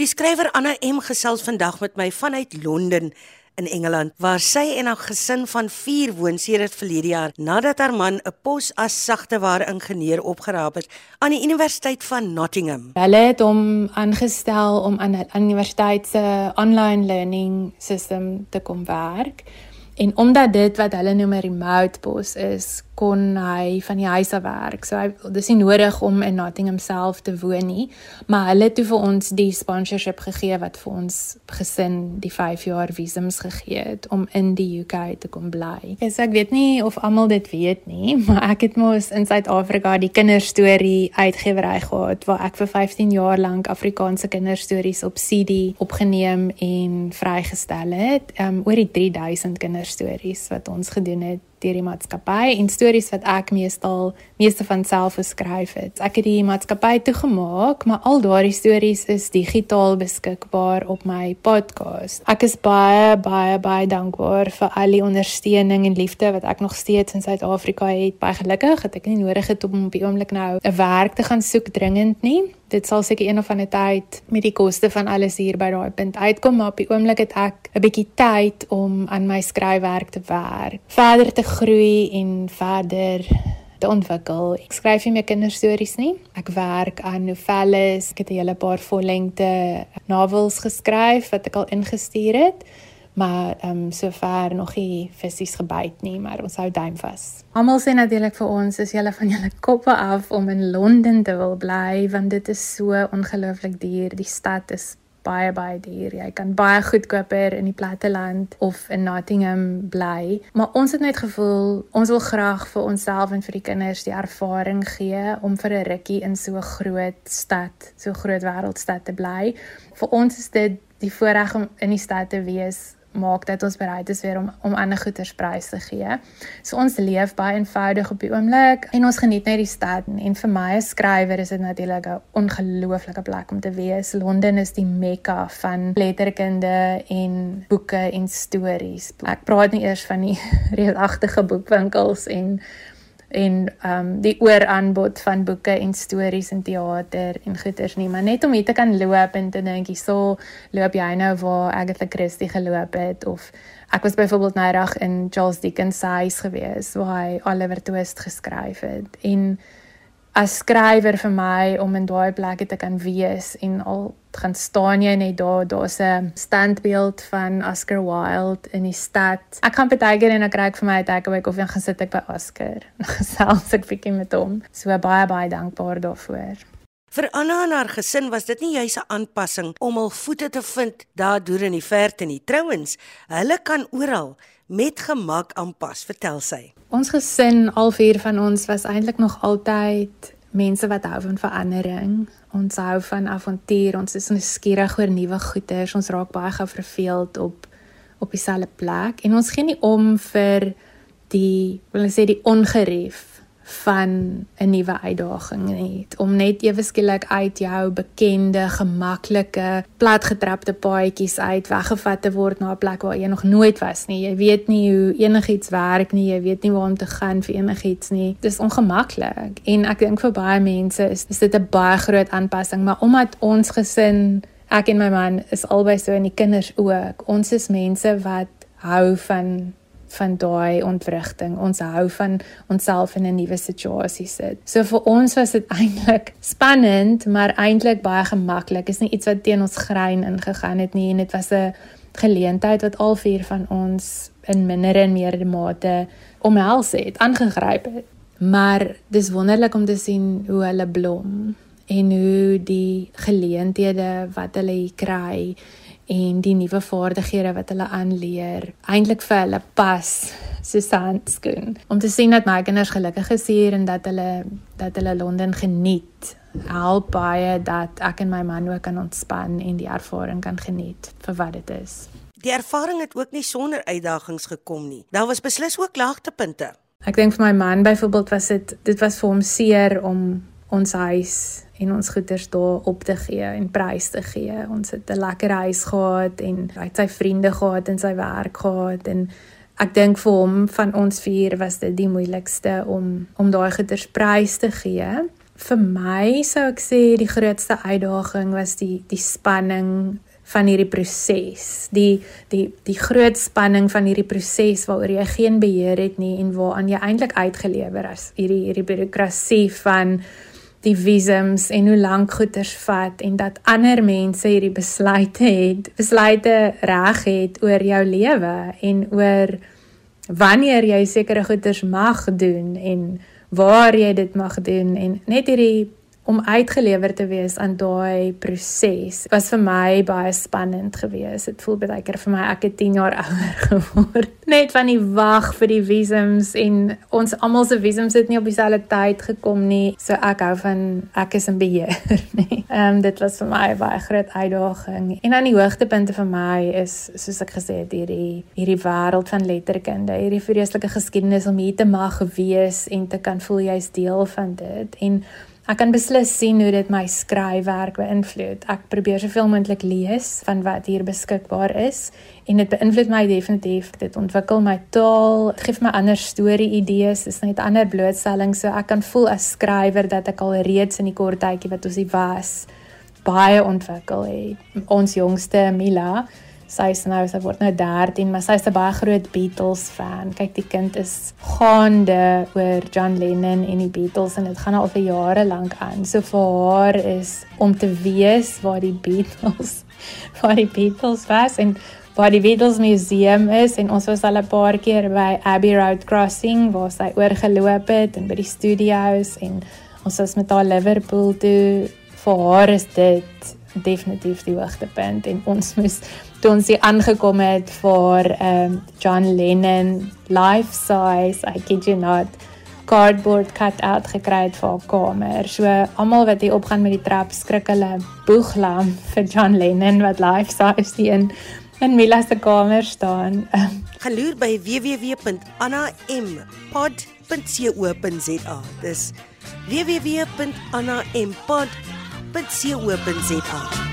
Die skrywer Anna M gesels vandag met my vanuit Londen in Engeland waar sy en haar gesin van 4 woon sedert verlede jaar nadat haar man 'n pos as sagteware ingenieur opgeraap het aan die Universiteit van Nottingham. Hulle het hom aangestel om aan 'n universiteit se online learning system te kom werk. En omdat dit wat hulle noem 'n remote pos is, kon hy van die huis af werk. So hy dis nie nodig om in Nottingham self te woon nie, maar hulle het vir ons die sponsorship gegee wat vir ons gesin die 5 jaar visums gegee het om in die UK te kom bly. So ek weet nie of almal dit weet nie, maar ek het mos in Suid-Afrika die kinderstorie uitgewery gehad waar ek vir 15 jaar lank Afrikaanse kinderstories op CD opgeneem en vrygestel het. Ehm um, oor die 3000 kinderstories wat ons gedoen het deur die maatskappy en stories wat ek meestal meeste van self geskryf het. Ek het die maatskappy toegemaak, maar al daardie stories is digitaal beskikbaar op my podcast. Ek is baie baie baie dankbaar vir al die ondersteuning en liefde wat ek nog steeds in Suid-Afrika het. Baie gelukkig het ek nie nodig het om op die oomblik nou 'n werk te gaan soek dringend nie dit sal seker een of ander tyd met die koste van alles hier by daai punt uitkom maar op die oomblik het ek 'n bietjie tyd om aan my skryfwerk te werk verder te groei en verder te ontwikkel. Ek skryf nie meer kinderstories nie. Ek werk aan novelles. Ek het 'n hele paar vollengte novels geskryf wat ek al ingestuur het maar ehm um, sover nog nie fisies gebyt nie, maar ons hou duim vas. Almal sê natuurlik vir ons is julle van julle koppe af om in Londen te wil bly want dit is so ongelooflik duur. Die stad is baie baie duur. Jy kan baie goedkoper in die platteland of in Nottingham bly, maar ons het net gevoel ons wil graag vir onsself en vir die kinders die ervaring gee om vir 'n rukkie in so 'n groot stad, so groot wêreldstad te bly. Vir ons is dit die voorreg om in die stad te wees maak dat ons bereid is weer om om ander goederes prys te gee. So ons leef baie eenvoudig op die oomblik en ons geniet net die stad en vir my as skrywer is dit natuurlik 'n ongelooflike plek om te wees. Londen is die mekka van letterkunde en boeke en stories. Ek praat nie eers van die reusagtige boekwinkels en en ehm um, die ooraanbod van boeke en stories en teater en goeters nie, maar net om hier te kan loop en te dink, "So loop jy nou waar Agatha Christie geloop het of ek was byvoorbeeld nou reg in Charles Dickens se huis gewees waar hy Oliver Twist geskryf het." En as skrywer vir my om in daai plekke te kan wees en al gaan staan jy net daar daar's 'n standbeeld van Oscar Wilde in die stad. Ek kan baie keer en ek kry vir my 'n takeaway koffie en gaan sit ek by Oscar. Gesels ek bietjie met hom. So baie baie dankbaar daarvoor. Vir Anna en haar gesin was dit nie juis 'n aanpassing om hul voete te vind daar deur in die verte nie. Trouwens, hulle kan oral met gemak aanpas, vertel sy. Ons gesin, al vier van ons was eintlik nog altyd mense wat hou van verandering. Ons hou van avontuur. Ons is nuuskierig oor nuwe goeders. Ons raak baie gou verveeld op op dieselfde plek en ons gee nie om vir die wil ek sê die ongerief van 'n nuwe uitdaging net om net ewe skielik uit jou bekende gemaklike platgetrapte paadjies uit weggevat te word na 'n plek waar jy nog nooit was nie. Jy weet nie hoe enigiets werk nie, jy weet nie waar om te gaan vir enigiets nie. Dit is ongemaklik en ek dink vir baie mense is, is dit 'n baie groot aanpassing, maar omdat ons gesin Ek en my man is albei so en die kinders ook. Ons is mense wat hou van van daai ontwrigting. Ons hou van onsself in 'n nuwe situasie sit. So vir ons was dit eintlik spannend, maar eintlik baie gemaklik. Is nie iets wat teen ons grein ingegaan het nie en dit was 'n geleentheid wat al vier van ons in minder en meer mate omhels het, aangegryp het. Maar dis wonderlik om te sien hoe hulle blom en hoe die geleenthede wat hulle kry en die nuwe vaardighede wat hulle aanleer. Eintlik vir hulle pas soos handskoen om te sien dat my kinders gelukkig is hier en dat hulle dat hulle Londen geniet help baie dat ek en my man ook kan ontspan en die ervaring kan geniet vir wat dit is. Die ervaring het ook nie sonder uitdagings gekom nie. Daar was beslis ook laagtepunte. Ek dink vir my man byvoorbeeld was dit dit was vir hom seer om ons huis en ons goederes daar op te gee en prys te gee. Ons het 'n lekker huis gehad en hy het sy vriende gehad en sy werk gehad en ek dink vir hom van ons vier was dit die moeilikste om om daai goederes prys te gee. vir my sou ek sê die grootste uitdaging was die die spanning van hierdie proses. Die die die groot spanning van hierdie proses waaroor jy geen beheer het nie en waaraan jy eintlik uitgelewer is. Hierdie hierdie bureaukrasie van die visums en hoe lank goeders vat en dat ander mense hierdie besluite het, besluite reg het oor jou lewe en oor wanneer jy sekere goeders mag doen en waar jy dit mag doen en net hierdie om uitgelewer te wees aan daai proses was vir my baie spannend geweest. Dit voel baie keer vir my ek het 10 jaar ouer geword. Net van die wag vir die visums en ons almal se visums het nie op dieselfde tyd gekom nie. So ek hou van ek is in beheer, nê. Ehm um, dit was vir my baie groot uitdaging. En dan die hoogtepunte vir my is soos ek gesê het hierdie hierdie wêreld van letterkunde, hierdie vreeslike geskiedenis om hier te mag wees en te kan voel jy's deel van dit. En Ek kan beslis sien hoe dit my skryfwerk beïnvloed. Ek probeer soveel moontlik lees van wat hier beskikbaar is en dit beïnvloed my definitief. Dit ontwikkel my taal, dit gee my ander storie idees, dis net ander blootstelling so ek kan voel as skrywer dat ek al reeds in die kort tydjie wat ons hier was baie ontwikkel het. Ons jongste Mila sy is nou sy word nou 13 maar sy is 'n baie groot Beatles fan. Kyk die kind is gaande oor John Lennon en die Beatles en dit gaan al vir jare lank aan. So vir haar is om te weet waar die Beatles waar die Beatles was en waar die Beatles museum is en ons was al 'n paar keer by Abbey Road Crossing waar sy oorgeloop het en by die studios en ons was met haar Liverpool toe. Vir haar is dit definitief die hoogtepunt en ons moes toe ons hier aangekom het vir um John Lennon life size I kid you not cardboard cut out gekry het vir haar kamer. So almal wat hier opgaan met die trap skrik hulle boeglam vir John Lennon wat life size die in in Mila se kamer staan. Gaan loer by www.annaimpod.co.za. Dis www.annaimpod.co.za.